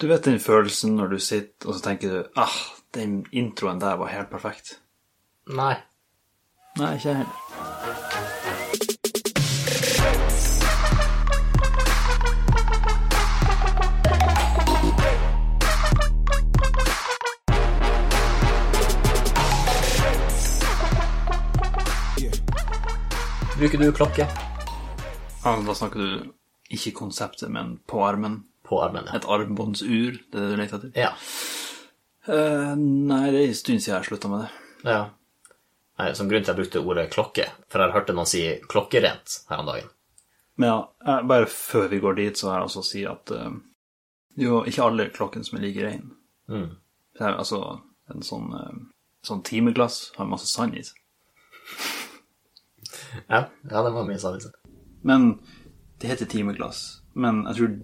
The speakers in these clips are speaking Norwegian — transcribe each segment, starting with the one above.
Du vet den følelsen når du sitter og så tenker du ah, den introen der var helt perfekt. Nei. Nei, ikke jeg heller. Bruker du klokke Ja, da snakker du ikke konseptet, men på armen. På armen? Ja. Et armbåndsur, det er det du leter etter? ja. Uh, nei, det er en stund siden jeg slutta med det. ja. Nei, som grunn til at jeg brukte ordet klokke, for jeg hørte noen si klokkerent her om dagen. Men ja, eh, bare før vi går dit, så har jeg også å si at uh, jo, ikke alle klokken som er like rein. Mm. Det er, altså, en sånn, uh, sånn timeglass har masse sand i seg. Ja, ja det var mye sand i seg. Men det heter timeglass. Men jeg tror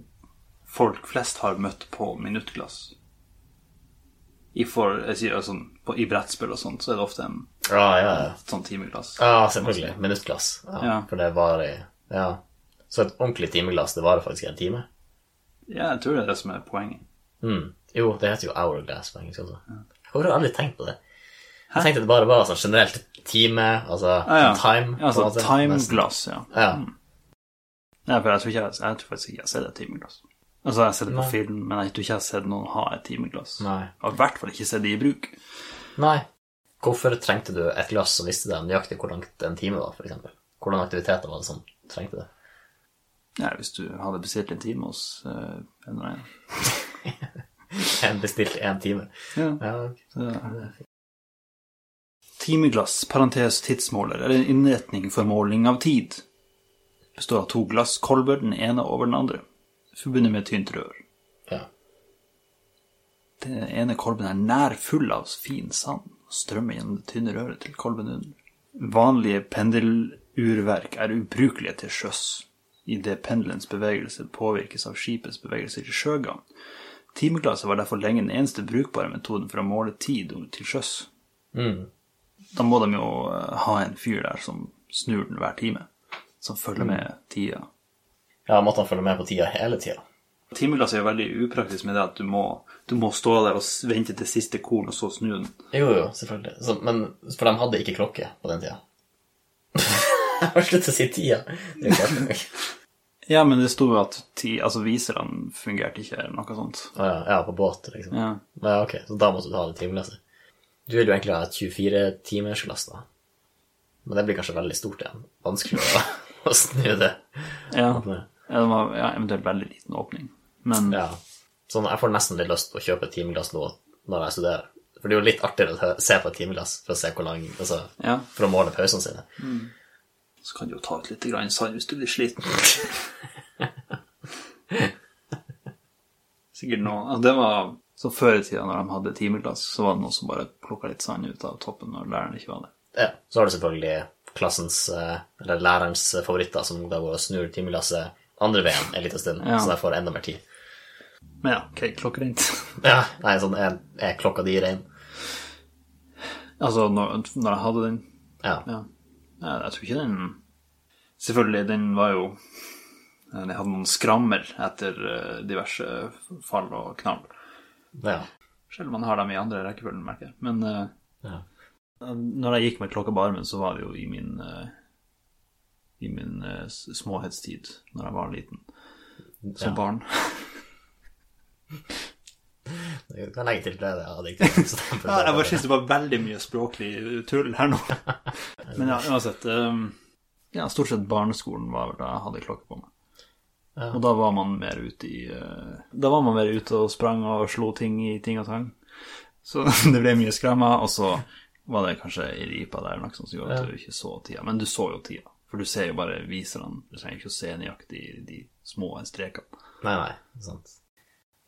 folk flest har møtt på minuttglass. I, for, sier, sånn, på, I brettspill og sånt, så er det ofte en ah, ja, ja. sånn timeglass. Ja, selvfølgelig. Minuttglass. Ja, Ja. For det varer Ja. Så et ordentlig timeglass, det varer faktisk en time? Ja, jeg tror det er det som er poenget. Mm. Jo, det heter jo hourglass på engelsk også. Jeg har aldri tenkt på det. Jeg tenkte det bare var sånn generelt time, altså Ah, ja. time. Ja, altså timeglass, ja. Ja. ja. For jeg tror, ikke jeg, jeg tror faktisk ikke jeg ser det et timeglass. Altså, jeg har sett det på Nei. film, men jeg tror ikke jeg har sett noen ha et timeglass. Nei. Jeg har i hvert fall ikke sett det i bruk. Nei. Hvorfor trengte du et glass som visste deg nøyaktig hvor langt en time var, f.eks.? Hvordan aktiviteter var det som trengte det? Ja, hvis du hadde bestilt en time hos uh, en eller annen. En bestilt én time. Ja. Ja, okay. Timeglass, parentes tidsmåler, er en innretning for måling av tid. Består av to glasskolber, den ene over den andre, forbundet med et tynt rør. ja. Den ene kolben er nær full av fin sand og strømmer gjennom det tynne røret til kolben under. Vanlige pendelurverk er ubrukelige til sjøs, idet pendelens bevegelse påvirkes av skipets bevegelse til sjøgang. Timeglasset var derfor lenge den eneste brukbare metoden for å måle tid til sjøs. Mm. Da må de jo eh, ha en fyr der som snur den hver time, som følger med tida. Ja, måtte han følge med på tida hele tida? Timeglass er jo veldig upraktisk med det at du må, du må stå der og vente til siste korn, og så snu den. Jo, jo, selvfølgelig. Så, men For de hadde ikke klokke på den tida? Jeg har sluttet å si tida. Ja, men det sto jo at ti, altså viserne fungerte ikke, eller noe sånt. Ah, ja, ja, på båt, liksom. Ja. Ja, ok, så da måtte du ha det timeglasset. Du vil jo egentlig ha et 24-timersglass, da. Men det blir kanskje veldig stort igjen. Vanskelig å, å snu det. Ja. Ja, det var ja, eventuelt veldig liten åpning. Men Ja. Sånn, jeg får nesten litt lyst til å kjøpe et timeglass nå når jeg studerer. For det er jo litt artigere å se på et timeglass for å se hvor lang Altså, ja, for å måle pausene sine. så kan du jo ta ut litt grann sand hvis du blir sliten. Sikkert noe Det var så før i tida, når de hadde timeglass, så var det noen som bare plukka litt sand ut av toppen når læreren ikke var der. Ja. Så har du selvfølgelig klassens, eh, eller lærerens favoritter, som da går og snur timeglasset andre veien en liten stund, Ja. så jeg får enda mer tid. Men ja, ok, klokkereint. Ja, nei, sånn er, er klokka di rein? altså, når, når jeg hadde den Ja. Ja. ja. Jeg tror ikke den Selvfølgelig, den var jo Den hadde noen skrammer etter eh, diverse fall og knall. ja. Selv om man har dem i andre rekkefølgen, merker jeg. Men eh, ja. når jeg gikk med klokka på armen, så var det jo i min eh, I min eh, småhetstid, når jeg var liten. Som Ja. barn. Du kan legge til det. På Ja, jeg bare synes syns det var veldig mye språklig tull her nå. Men ja, uansett. eh, ja, stort sett barneskolen var vel da jeg hadde klokke på meg. Ja. Og da var man mer ute i eh, Da var man mer ute og sprang og slo ting i ting og tang. Så det ble mye skremmer, og så var det kanskje ei ripe der eller noe sånt som gjorde at du ikke så tida. Men du så jo tida. For du ser jo bare viserne. Du trenger ikke å se nøyaktig de små strekene. Nei, nei, sant.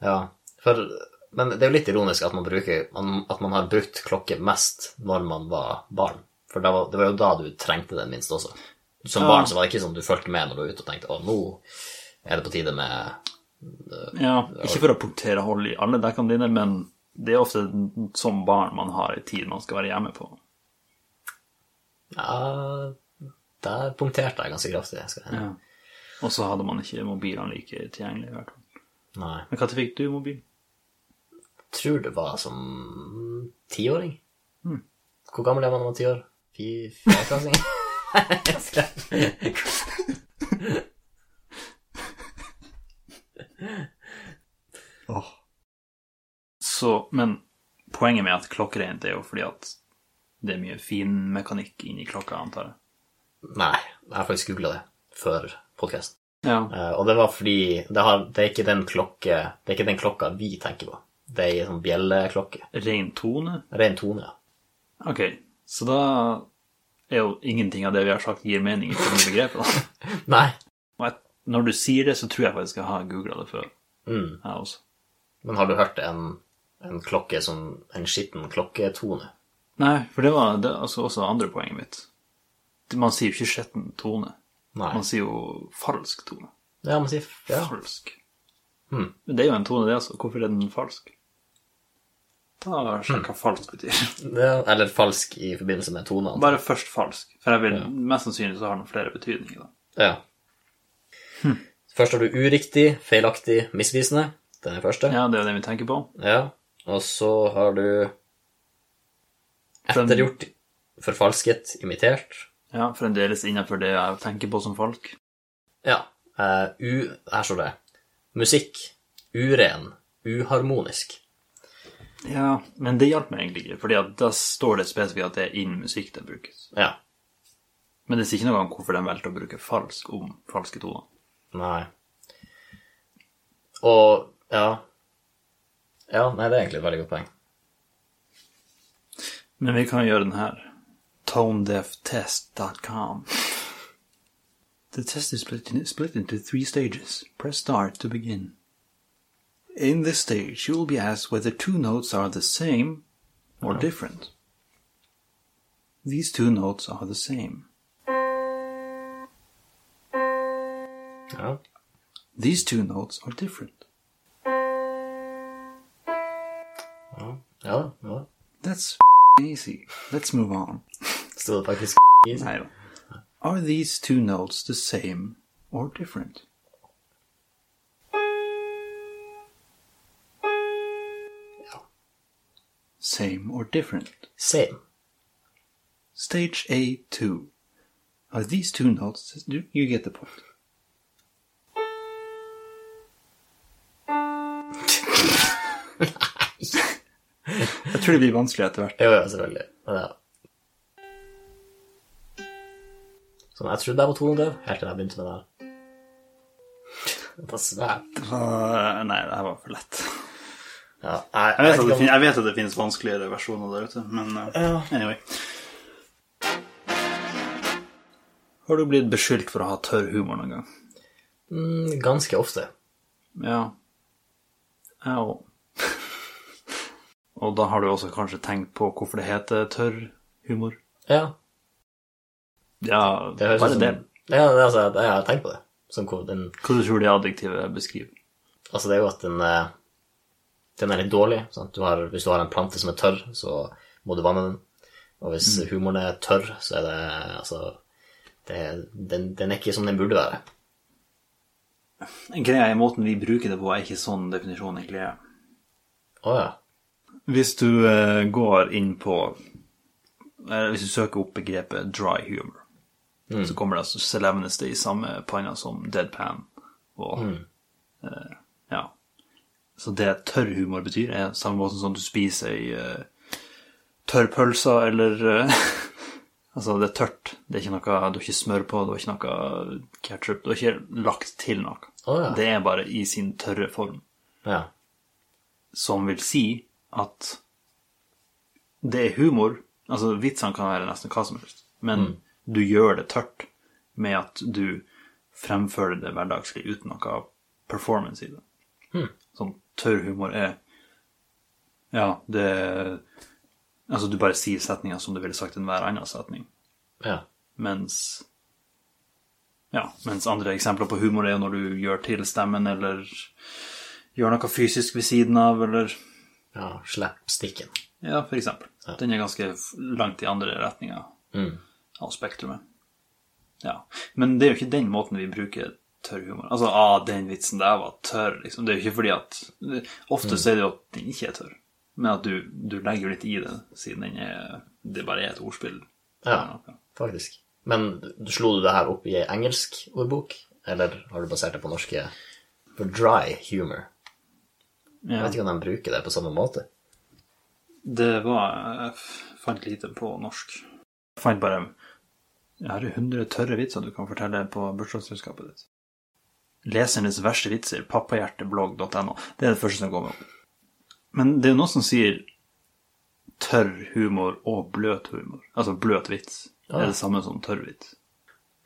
Ja, for, men det er jo litt ironisk at man, bruker, at man har brukt klokke mest når man var barn. For det var, det var jo da du trengte den minst også. Som Ja. barn så var det ikke sånn du fulgte med når du var ute og tenkte å, nå er det på tide med Ja, ikke for å portere hold i alle dekkene dine, men det er ofte som barn man har en tid man skal være hjemme på. Ja, der punkterte jeg ganske kraftig. Skal jeg. Ja. Og så hadde man ikke mobilene like tilgjengelig. i hvert fall. Nei. Men når fikk du mobil? tror det var som tiåring. Hvor gammel er man når man er ti år? Fy- oh. Så, men poenget med at klokkereint er jo fordi at det er mye finmekanikk inni klokka, antar jeg. Nei, jeg har faktisk googla det før podkasten. Ja. og det var fordi det, har, det, er ikke den klokke, det er ikke den klokka vi tenker på. Det er ei sånn bjelleklokke. Ren tone? Ren tone, ja. Ok, så da er jo ingenting av det vi har sagt gir mening i det begrepet. Nei. Jeg, når du sier det, så tror jeg faktisk jeg har googla det før. Mm. Jeg også. Men har du hørt en, en klokke som en skitten klokketone? Nei, for det var det, altså også andre poenget mitt. Man sier jo ikke skjetten tone. Nei. Man sier jo falsk tone. Ja, man sier ja. Falsk. Hmm. Men det er jo en tone, det altså. Hvorfor er den falsk? Da Sjekk hva falsk betyr. ja. Eller falsk i forbindelse med tone. altså. Bare først falsk. For jeg vil, mest sannsynlig så har den flere betydninger. da. Ja. Først har du uriktig, feilaktig, misvisende. Den er første. Ja, det er jo det vi tenker på. Ja. Og så har du ettergjort, forfalsket, imitert. Ja, Fremdeles innenfor det jeg tenker på som folk. Ja. Uh, u, her står det musikk, uren, uharmonisk. Ja, men det hjalp meg egentlig ikke, fordi da står det spesifikt at det er innen musikk det brukes. Ja. Men det sier ikke noe om hvorfor de valgte å bruke falsk om falske toner. Nei. Og ja. Ja, nei, det er egentlig et veldig godt poeng. Men vi kan gjøre den her. ToneDeafTest.com. The test is split, in, split into three stages. Press start to begin. In this stage, you will be asked whether two notes are the same or different. These two notes are the same. Ja. These two notes are different. Ja, ja. That's easy. Let's move on. Det faktisk easy? Are these two notes the same or different? Same or different? Same. Stage A2. Are these two notes? You you get the point. Jeg tror det blir vanskelig etter hvert. Jo, ja, selvfølgelig. Men ja. Sånn, jeg trodde jeg var tonedøv helt til jeg begynte med det her. Det var svært. Uh, nei, det her var for lett. Ja, jeg, Jeg vet, om- jeg vet at det finnes vanskeligere versjoner der ute, men uh, Ja. anyway. Har du blitt beskyldt for å ha tørr humor noen gang? Mm, ganske ofte. Ja. Jeg òg. Og da har du også kanskje tenkt på hvorfor det heter tørr humor? Ja, Ja, det bare som det. Ja, det, altså, jeg har tenkt på det. Som hvor den, Hva du tror det adjektivet beskriver? altså, det er jo at den, eh, den er litt dårlig. Du har, hvis du har en plante som er tørr, så må du vanne den. Og hvis Mm. humoren er tørr, så er det altså det, den, den er ikke som den burde være. Greia i måten vi bruker det på, er ikke sånn definisjonen egentlig er. Å ja. Hvis du eh, går inn på eh, Hvis du søker opp begrepet dry humor, så kommer det altså så levnes det i samme panna som deadpan. Og eh, ja. Så det tørr humor betyr, er samme måte som du spiser ei uh, tørr pølse eller uh, Altså, det er tørt. Det er ikke noe, du har ikke smør på, du har ikke noe ketchup, du har ikke lagt til noe. Oh, ja. Det er bare i sin tørre form ja. som vil si at det er humor. Altså, vitsene kan være nesten hva som helst, men du gjør det tørt med at du fremfører det hverdagslig uten noe performance i det. Sånn tørr humor er Ja, det Altså, du bare sier setninger som du ville sagt enhver annen setning, ja. mens Ja, mens andre eksempler på humor er jo når du gjør til stemmen, eller gjør noe fysisk ved siden av, eller ja. Slapsticken. Ja, for eksempel. Den er ganske langt i andre retninger Mm. Av spektrumet. Ja. Men det er jo ikke den måten vi bruker tørr humor. Altså, ah, den vitsen der var tørr, liksom. Det er jo ikke fordi at Ofte mm. er det jo at den ikke er tørr, men at du, du legger litt i det, siden den er Det bare er et ordspill. Ja, faktisk. Men du- slo du det her opp i ei engelsk ordbok, eller har du basert det på norske For dry humor. Jeg vet ikke om de bruker det på samme måte. Det var Jeg fant lite på norsk. Jeg fant bare Jeg har 100 tørre vitser du kan fortelle på bursdagsselskapet ditt. Lesernes verste vitser, pappahjerteblogg.no. Det er det første som kommer opp. Men det er jo noe som sier tørr humor og bløt humor. Altså bløt vits. Det er det samme som tørr vits.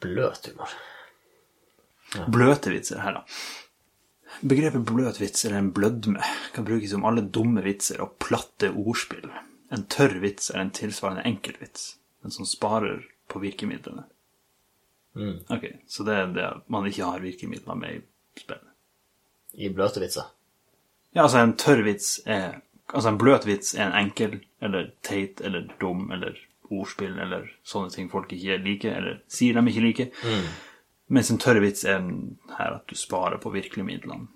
Bløt humor. Bløte vitser her, da. Begrepet bløt vits eller en blødme kan brukes om alle dumme vitser og platte ordspill. En tørr vits er en tilsvarende enkel vits, men som sparer på virkemidlene. Ok, Så det er det man ikke har virkemidler med i spillet. I bløte vitser. Ja, altså en tørr vits er Altså en bløt vits er en enkel eller teit eller dum eller ordspill eller sånne ting folk ikke liker, eller sier de ikke liker. Mens en tørr vits er her at du sparer på virkemidlene.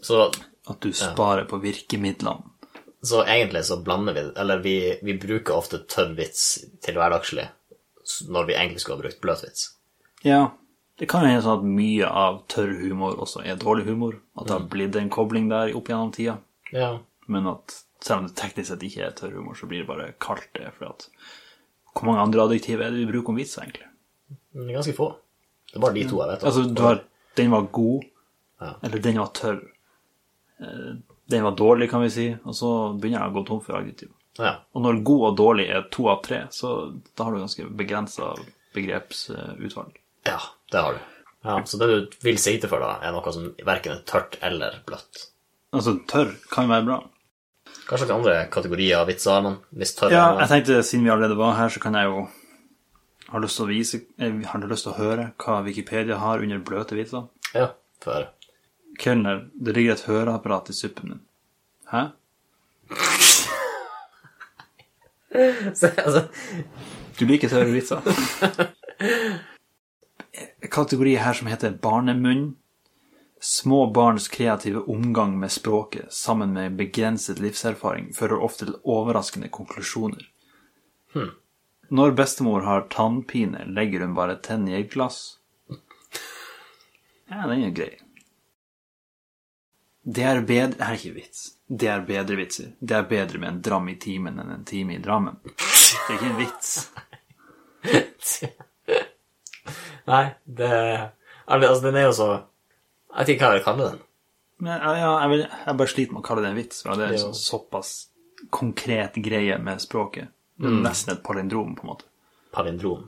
Så, At du sparer på virkemidlene. så egentlig så blander vi Eller vi, vi bruker ofte tørr vits til hverdagslig når vi egentlig skulle ha brukt bløtvits. Ja, det kan jo hende sånn at mye av tørr humor også er dårlig humor. At det har blitt en kobling der opp gjennom tida. Ja. Men at selv om det teknisk sett ikke er tørr humor, så blir det bare kalt det. For at Hvor mange andre adjektiv er det vi bruker om vitser, egentlig? Men Ganske få. Det er bare de to jeg vet om. Altså, du har 'den var god', Ja. eller 'den var tørr'. Eh, Den var dårlig, kan vi si, og så begynner jeg å gå tom for adjektiv. Ja. Og når god og dårlig er to av tre, så da har du ganske begrensa begrepsutvalg. ja, det har du. Ja, så det du vil sikte for, da, er noe som verken er tørt eller bløtt. Altså, tørr kan være bra. Hva slags andre kategorier av vitser har man? Hvis tørr Ja, jeg tenkte siden vi allerede var her, så kan jeg jo Har lyst til å vise Jeg har lyst til å høre hva Wikipedia har under bløte vitser. Ja, få høre. Kelner, det ligger et høreapparat i suppen min. Hæ? Altså, Du liker tørre vitser? Kategori her som heter barnemunn. Små barns kreative omgang med språket sammen med begrenset livserfaring fører ofte til overraskende konklusjoner. Når bestemor har tannpine, legger hun bare tenn i et glass. Ja, den er grei. Det er er ikke vits. Det er bedre vitser. Det er bedre med en dram i timen enn en time i Drammen. Det er ikke en vits. Nei, det Altså, den er jo så Jeg vet ikke hva jeg vil kalle den. Men ja, jeg, vil, jeg bare sliter med å kalle det en vits, for det er Ja. sånn såpass konkret greie med språket. Det er Nesten et palindrom, på en måte. Palindrom.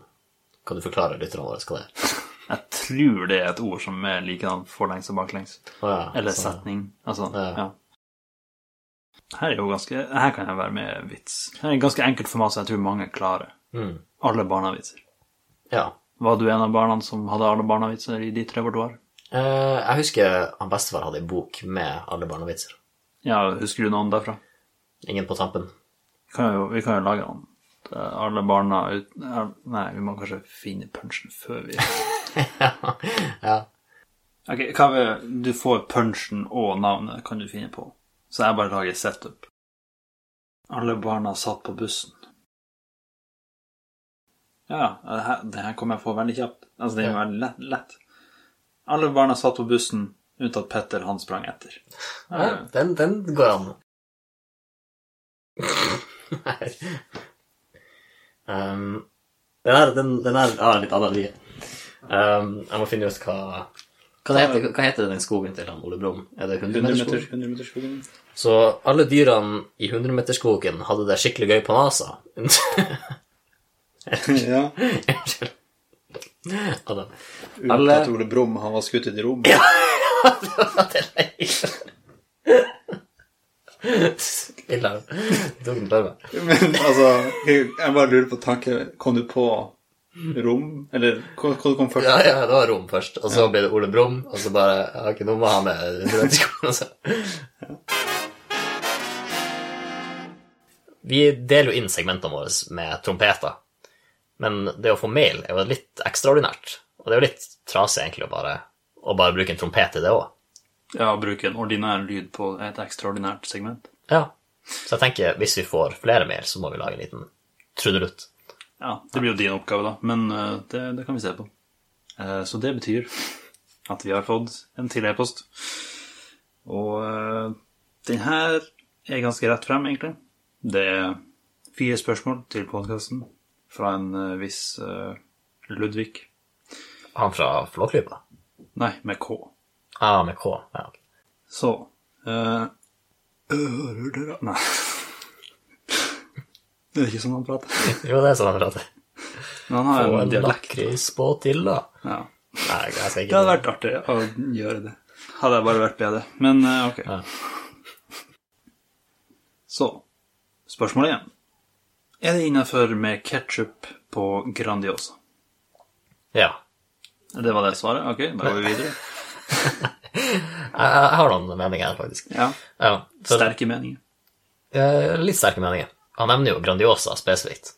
Kan du forklare lytterne våre hva det er? Jeg tror det er et ord som er likedan forlengs og baklengs. Oh, ja, Eller sånn. setning. Altså, Ja. ja. Her er jo ganske Her kan jeg være med vits. Her er et ganske enkelt format som jeg tror mange klarer. Mm. Alle barnavitser. Ja. Var du en av barna som hadde alle barnavitser i ditt repertoar? Uh, jeg husker han bestefar hadde en bok med alle barnevitser. Ja, husker du noen derfra? Ingen på tampen. Vi kan jo, vi kan jo lage noen. Er Alle barna ut... Nei, vi må kanskje finne punchen før vi ja. Ok, hva vil Du får punchen og navnet, kan du finne på. Så jeg bare lager setup. Alle barna satt på bussen. Ja, det her, det her kommer jeg på veldig kjapt. Altså, det er jo veldig lett, lett. Alle barna satt på bussen, unntatt Petter, han sprang etter. ja den, den går an. Nei. um, den er, den, den er ja, litt annerledes. Um, jeg må finne ut hva hva heter, hva heter den skogen til han Ole Brumm? Er det 100 meter 100 skog? meter, 100 meter skogen. Så alle dyrene i 100-meterskogen hadde det skikkelig gøy på NASA. ja. Unnskyld. Alle... at Ole Brumm, han var skutt i rom. Ille. Tok den for meg. Men altså, jeg bare lurer på tanken Kom du på rom? Eller hva, hva kom først? Ja, ja, det var Rom først, og så ble det Ole Brumm, og så bare Jeg har ikke noe jeg ha med studentskolen å gjøre. Vi deler jo inn segmentene våre med trompeter, men det å få mail er jo litt ekstraordinært. Og det er jo litt trasig egentlig å bare å bare bruke en trompet til det òg. Ja, å bruke en ordinær lyd på et ekstraordinært segment. Ja. Så jeg tenker, hvis vi får flere mail, så må vi lage en liten trudelutt. Ja, det blir jo din oppgave, da, men eh, det, det kan vi se på. Eh, Så det betyr at vi har fått en til e-post. Og eh, den her er ganske rett frem, egentlig. Det er fire spørsmål til podkasten fra en viss Ludvig. Han fra Flåklypa? Nei, med K. Ah, med K. Ja. Så uh, Hører dere Nei. Det er ikke sånn han prater. Jo, det er sånn han prater. Men han har Og en lakris på til, da. Ja. Nei, jeg skal Det hadde vært artig å gjøre det. Hadde jeg bare vært bedre. Men eh, ok. Ja. Så, spørsmålet igjen. Er det innafor med ketsjup på Grandiosa? Ja. Det var det svaret? Ok, da går vi videre. Jeg, har noen meninger her, faktisk. Ja. Ja, for, Sterke meninger. litt sterke meninger. Han nevner jo Grandiosa spesifikt.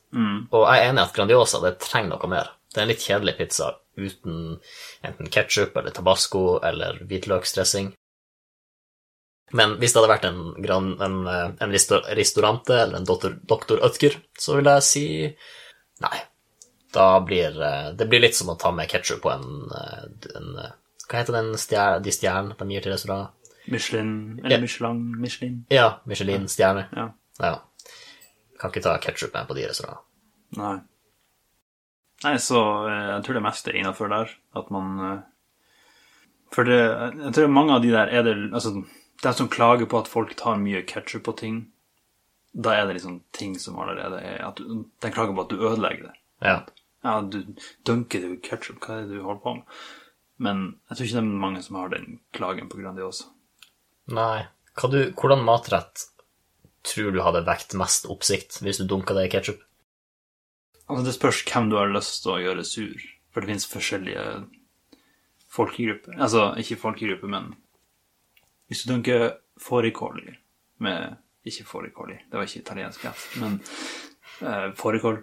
Og jeg er enig i at Grandiosa det trenger noe mer. Det er en litt kjedelig pizza uten enten ketsjup eller tabasco eller hvitløksdressing. Men hvis det hadde vært en, gran, en, en restaurante eller en doktor, doktor Ødker, så vil jeg si nei. Da blir eh, Det blir litt som å ta med ketsjup på en, eh, en eh, Hva heter den stjer, de stjernene de gir til restauranter? Michelin Eller Michelin Michelin. Ja, Michelin-stjerne. Ja. Ja. Kan ikke ta ketsjup med på de restaurantene. Nei. Nei, så eh, jeg tror det meste er innafor der. At man eh, For det, jeg tror mange av de der er det Altså, de som klager på at folk tar mye ketsjup på ting, da er det liksom ting som allerede er at du, De klager på at du ødelegger det. Ja. Ja, du dunker det jo ketsjup, hva er det du holder på med? Men jeg tror ikke det er mange som har den klagen på grunn av Nei. Hva du, hvordan matrett tror du hadde vekt mest oppsikt hvis du dunka det i ketsjup? Altså, det spørs hvem du har lyst til å gjøre sur, for det finnes forskjellige folkegrupper. Altså, ikke folkegrupper, men hvis du dunker fårikål i med Ikke fårikål i, det var ikke italiensk rett, men eh, fårikål,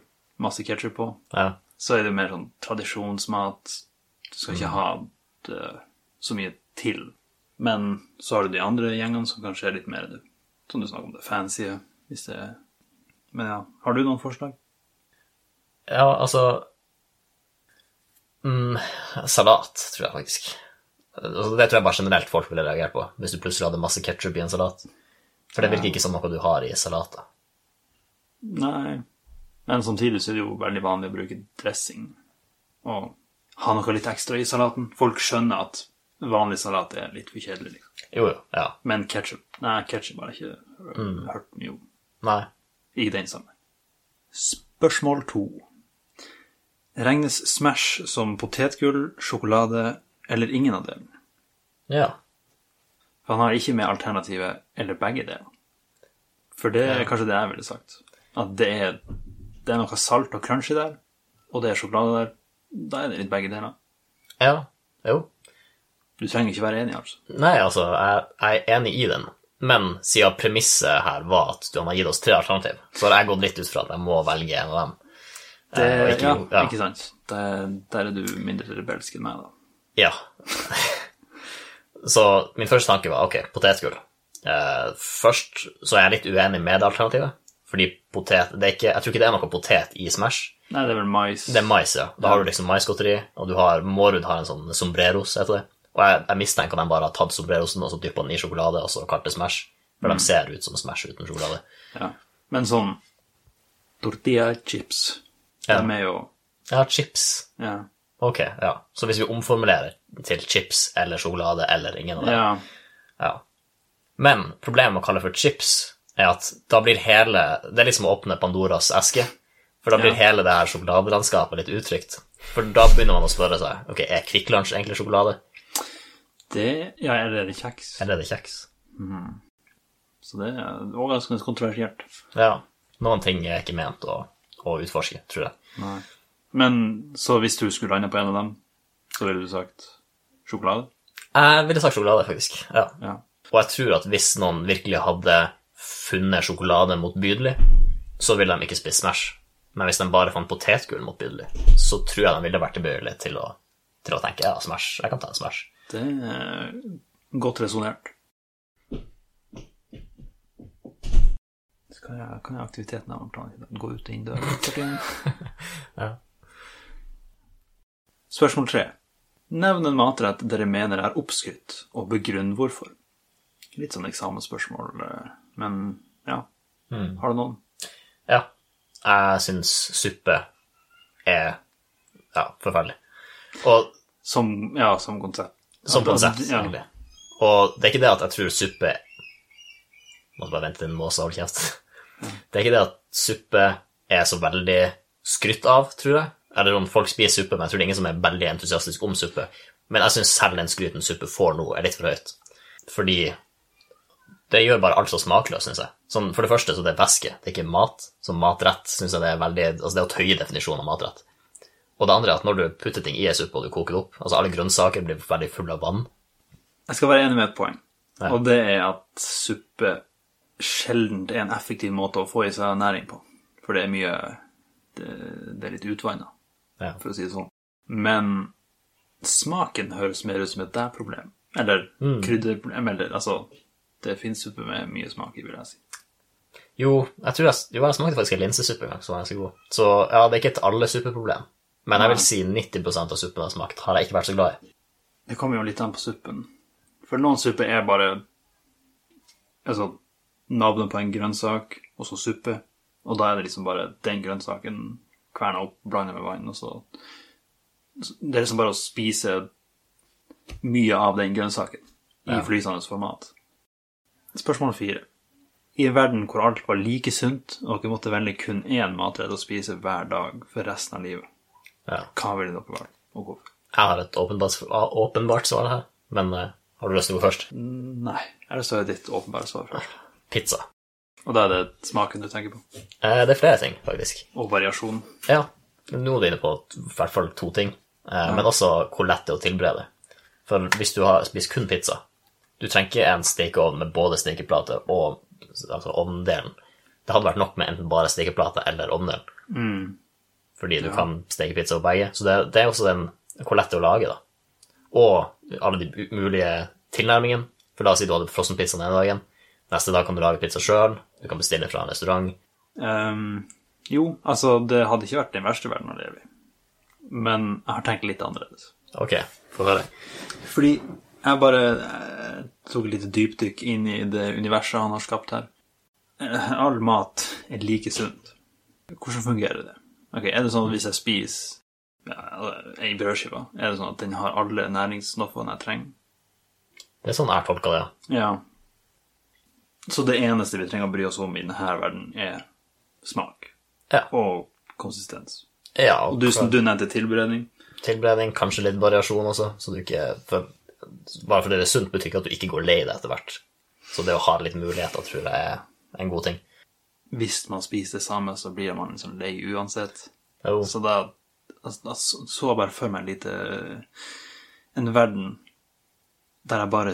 masse ketsjup på, Ja. så er det mer sånn tradisjonsmat. Du skal ikke ha det så mye til. Men så har du de andre gjengene som kanskje er litt mer det, som du snakker om, det fancy. Hvis det er Men ja, har du noen forslag? Ja, altså mm, Salat, tror jeg faktisk. Altså, det tror jeg bare generelt folk ville reagert på, hvis du plutselig hadde masse ketsjup i en salat. For det virker ikke som noe du har i salater. Nei. Men samtidig så er det jo veldig vanlig å bruke dressing. Og ha noe litt ekstra i salaten. Folk skjønner at vanlig salat er litt for kjedelig. Liksom. Jo, jo. Ja. Men ketsjup Nei, ketsjup har jeg ikke mm. hørt mye om Nei. i den sammenheng. Spørsmål to. Regnes Smash som potetgull, sjokolade eller ingen av delene? Ja. Han har ikke med alternativet eller begge deler. For det er kanskje det jeg ville sagt. At det er, det er noe salt og crunchy der, og det er sjokolade der. Da er det litt begge deler. Ja. Jo. Du trenger ikke være enig, altså. Nei, altså, jeg, jeg er enig i den. Men siden premisset her var at du har gitt oss tre alternativ, så har jeg gått litt ut fra at jeg må velge en av dem. Det, Eh, ikke, ja, ja. ikke sant. Der, der er du mindre rebelsk enn meg, da. Ja. så min første tanke var ok, potetgull. Eh, først så er jeg litt uenig med det alternativet. Fordi potet det er ikke, Jeg tror ikke det er noe potet i Smash. Nei, det er vel mais. Det er mais, ja. Da har du liksom maisgodteri, og du har Mårud har en sånn sombreros, heter det. Og jeg, jeg mistenker de bare har tatt sombrerosen og så dyppa den i sjokolade, og så kalt det Smash. For de ser ut som Smash uten sjokolade. Ja. Men sånn tortilla chips, Ja. de er jo Ja, chips. Ja. Ok, ja. Så hvis vi omformulerer til chips eller sjokolade eller ingen av det ja. Ja. Men problemet med å kalle for chips er at da blir hele Det er liksom å åpne Pandoras eske. For da blir Ja. hele det her sjokoladelandskapet litt utrygt. For da begynner man å spørre seg ok, er Kvikk Lunsj egentlig sjokolade, Det Ja, er det kjeks? eller er det kjeks? Så det er overraskende kontroversielt. Ja. Noen ting er ikke ment å, å utforske, tror jeg. Nei. Men så hvis du skulle lande på en av dem, så ville du sagt sjokolade? Jeg ville sagt sjokolade, faktisk. Ja. Ja. Og jeg tror at hvis noen virkelig hadde funnet sjokolade motbydelig, så ville de ikke spist Smash. Men hvis de bare fant potetgull motbydelig, så tror jeg de ville vært tilbøyelige til å, til å tenke ja, Smash, jeg kan ta en Smash. Det er godt resonnert. Skal jeg, kan jeg aktiviteten av Gå ut og inn døra? Ja. Spørsmål tre. Nevn en matrett dere mener er oppskrytt, og begrunn hvorfor. Litt sånn eksamensspørsmål, men ja. Har du noen? Ja. Jeg syns suppe er ja, forferdelig. Og Som, ja, som konsept. Som konsept, Ja. egentlig. Og det er ikke det at jeg tror suppe Måtte bare vente til en måse holder kjeft. Det er ikke det at suppe er så veldig skrytt av, tror jeg. Eller om folk spiser suppe, men jeg tror det er ingen som er veldig entusiastisk om suppe. Men jeg syns selv den skryten suppe får nå, er litt for høyt. Fordi det gjør bare alt så smakløst, syns jeg. Sånn, for det første så det er væske, det er ikke mat. Som matrett syns jeg det er veldig Altså det er å tøye definisjonen av matrett. Og det andre er at når du putter ting i en suppe og du koker det opp, altså alle grønnsaker blir veldig fulle av vann. Jeg skal være enig med et poeng, Ja. og det er at suppe sjelden er en effektiv måte å få i seg næring på. For det er mye Det, det er litt utvanna, Ja. for å si det sånn. Men smaken høres mer ut som et deg-problem. Eller krydderproblem. Eller altså Det finnes suppe med mye smak i, vil jeg si. Jo, jeg tror jeg, jo, jeg smakte faktisk en linsesuppe en gang som var ganske god. Så ja, det er ikke et alle suppeproblem. Men jeg vil si 90 av suppen jeg har smakt, har jeg ikke vært så glad i. Det kommer jo litt an på suppen. For noen supper er bare altså, navnet på en grønnsak, og så suppe. Og da er det liksom bare den grønnsaken kverna opp, blanda med vann, og så så Det er liksom bare å spise mye av den grønnsaken i Ja. flytende format. Spørsmål fire. I en verden hvor alt var like sunt, og dere måtte velge kun én matrett å spise hver dag for resten av livet, Ja. hva vil dere valgt, og hvorfor? Jeg har et åpenbart, åpenbart svar her, men uh, har du lyst til å gå først? Nei. Eller så er det ditt åpenbare svar først. Pizza. Og da er det smaken du tenker på. Eh, det er flere ting, faktisk. Og variasjon. Ja, nå er du inne på i hvert fall to ting, eh, men også hvor lett det er å tilberede. For hvis du har spist kun pizza, du trenger ikke en stekeovn med både stekeplate og altså ovndelen. Det hadde vært nok med enten bare stekeplate eller ovndelen. Fordi du kan steke pizza på begge. Så det, det er også den hvor lett det er å lage, da. Og alle de mulige tilnærmingene. For la oss si du hadde frossenpizza den ene dagen. Neste dag kan du lage pizza sjøl. Du kan bestille fra en restaurant. Um, jo, altså, det hadde ikke vært den verste verden å leve i. Men jeg har tenkt litt annerledes. Ok, få høre. Fordi jeg bare jeg tok et lite dypdykk inn i det universet han har skapt her. Eh, All mat er like sunt. Hvordan fungerer det? Ok, Er det sånn at hvis jeg spiser ja, ei brødskive, er det sånn at den har alle næringsstoffene jeg trenger? Det er sånn jeg tolker det, ja. Ja. Så det eneste vi trenger å bry oss om i denne verden, er smak Ja. og konsistens. Ja, Og du, du nevnte tilberedning. tilberedning, kanskje litt variasjon også, så du ikke for, Bare fordi det er sunt, betyr ikke at du ikke går lei deg etter hvert. Så det å ha litt muligheter tror jeg er en god ting. Hvis man spiser det samme, så blir man liksom lei uansett. Jo, Så da, altså, da så jeg bare for meg en lite En verden der jeg bare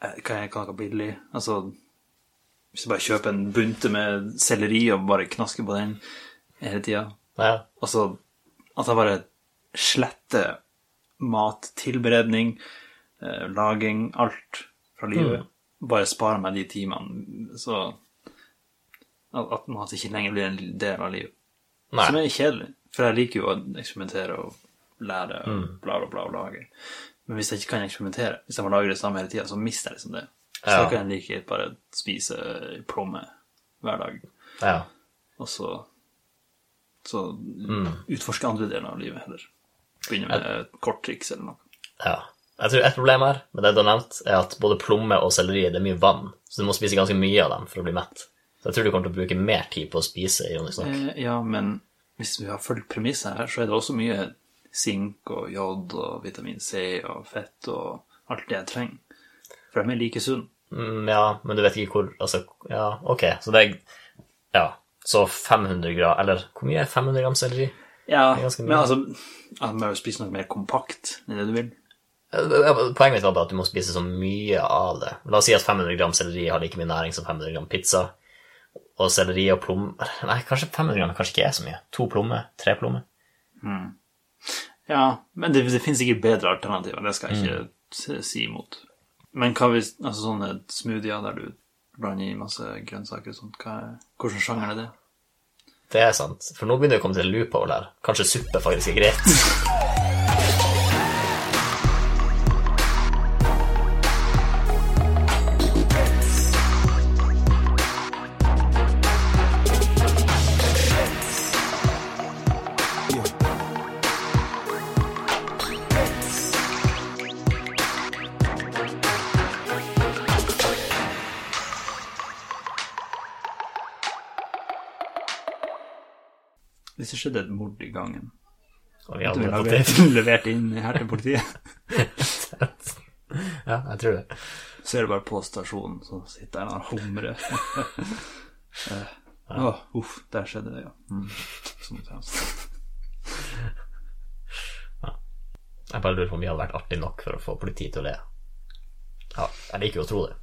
kan eh, Hva jeg kaller billig? Altså Hvis jeg bare kjøper en bunte med selleri og bare knasker på den hele tida ja, Altså at jeg bare sletter mat, tilberedning, eh, laging, alt fra livet. Bare sparer meg de timene, så at, at mat ikke lenger blir en del av livet. Nei. Som er kjedelig, for jeg liker jo å eksperimentere og lære og bla, bla, bla og lage. Men hvis jeg ikke kan eksperimentere, hvis jeg må lage det samme hele tida, så mister jeg liksom det. Så Ja. da kan jeg like gjerne bare spise plomme hver dag ja. og så, så utforske andre deler av livet heller. Begynne med jeg... korttriks eller noe. ja. Jeg tror et problem her med det du har nevnt, er at både plomme og selleri det er mye vann, så du må spise ganske mye av dem for å bli mett. Så jeg tror du kommer til å bruke mer tid på å spise, ironisk nok. Eh, ja, men hvis vi har fulgt premisset her, så er det også mye sink og jod og vitamin C og fett og alt det jeg trenger. For de er like sunne. Mm, ja, men du vet ikke hvor Altså, ja, ok, så det er Ja, så 500 gram Eller hvor mye er 500 gram selleri? Ja, men altså man må jo spise noe mer kompakt enn det du vil. Poenget mitt var bare at du må spise så mye av det. La oss si at 500 gram selleri har like mye næring som 500 gram pizza. Og selleri og plommer Nei, kanskje 500 gram kanskje ikke er så mye. To plommer, Tre plomme? Ja, men det, det finnes ikke bedre alternativer, det skal jeg ikke mm. si imot. Men hva hvis Altså sånne smoothier der du blander i masse grønnsaker og sånt, hva er, hvordan sjanger er det? Det er sant. For nå begynner vi å komme til en loophole her. Kanskje suppe faktisk er greit. skjedde et mord i gangen, Og vi hadde levert, levert inn her til politiet, Ja, jeg tror det. så er det bare på stasjonen, så sitter han og humrer. Å, Å, uff, der skjedde det, ja. Mm. Sånn. Jeg bare lurer på om vi hadde vært artig nok for å få politiet til å le. Ja, jeg liker jo å tro det.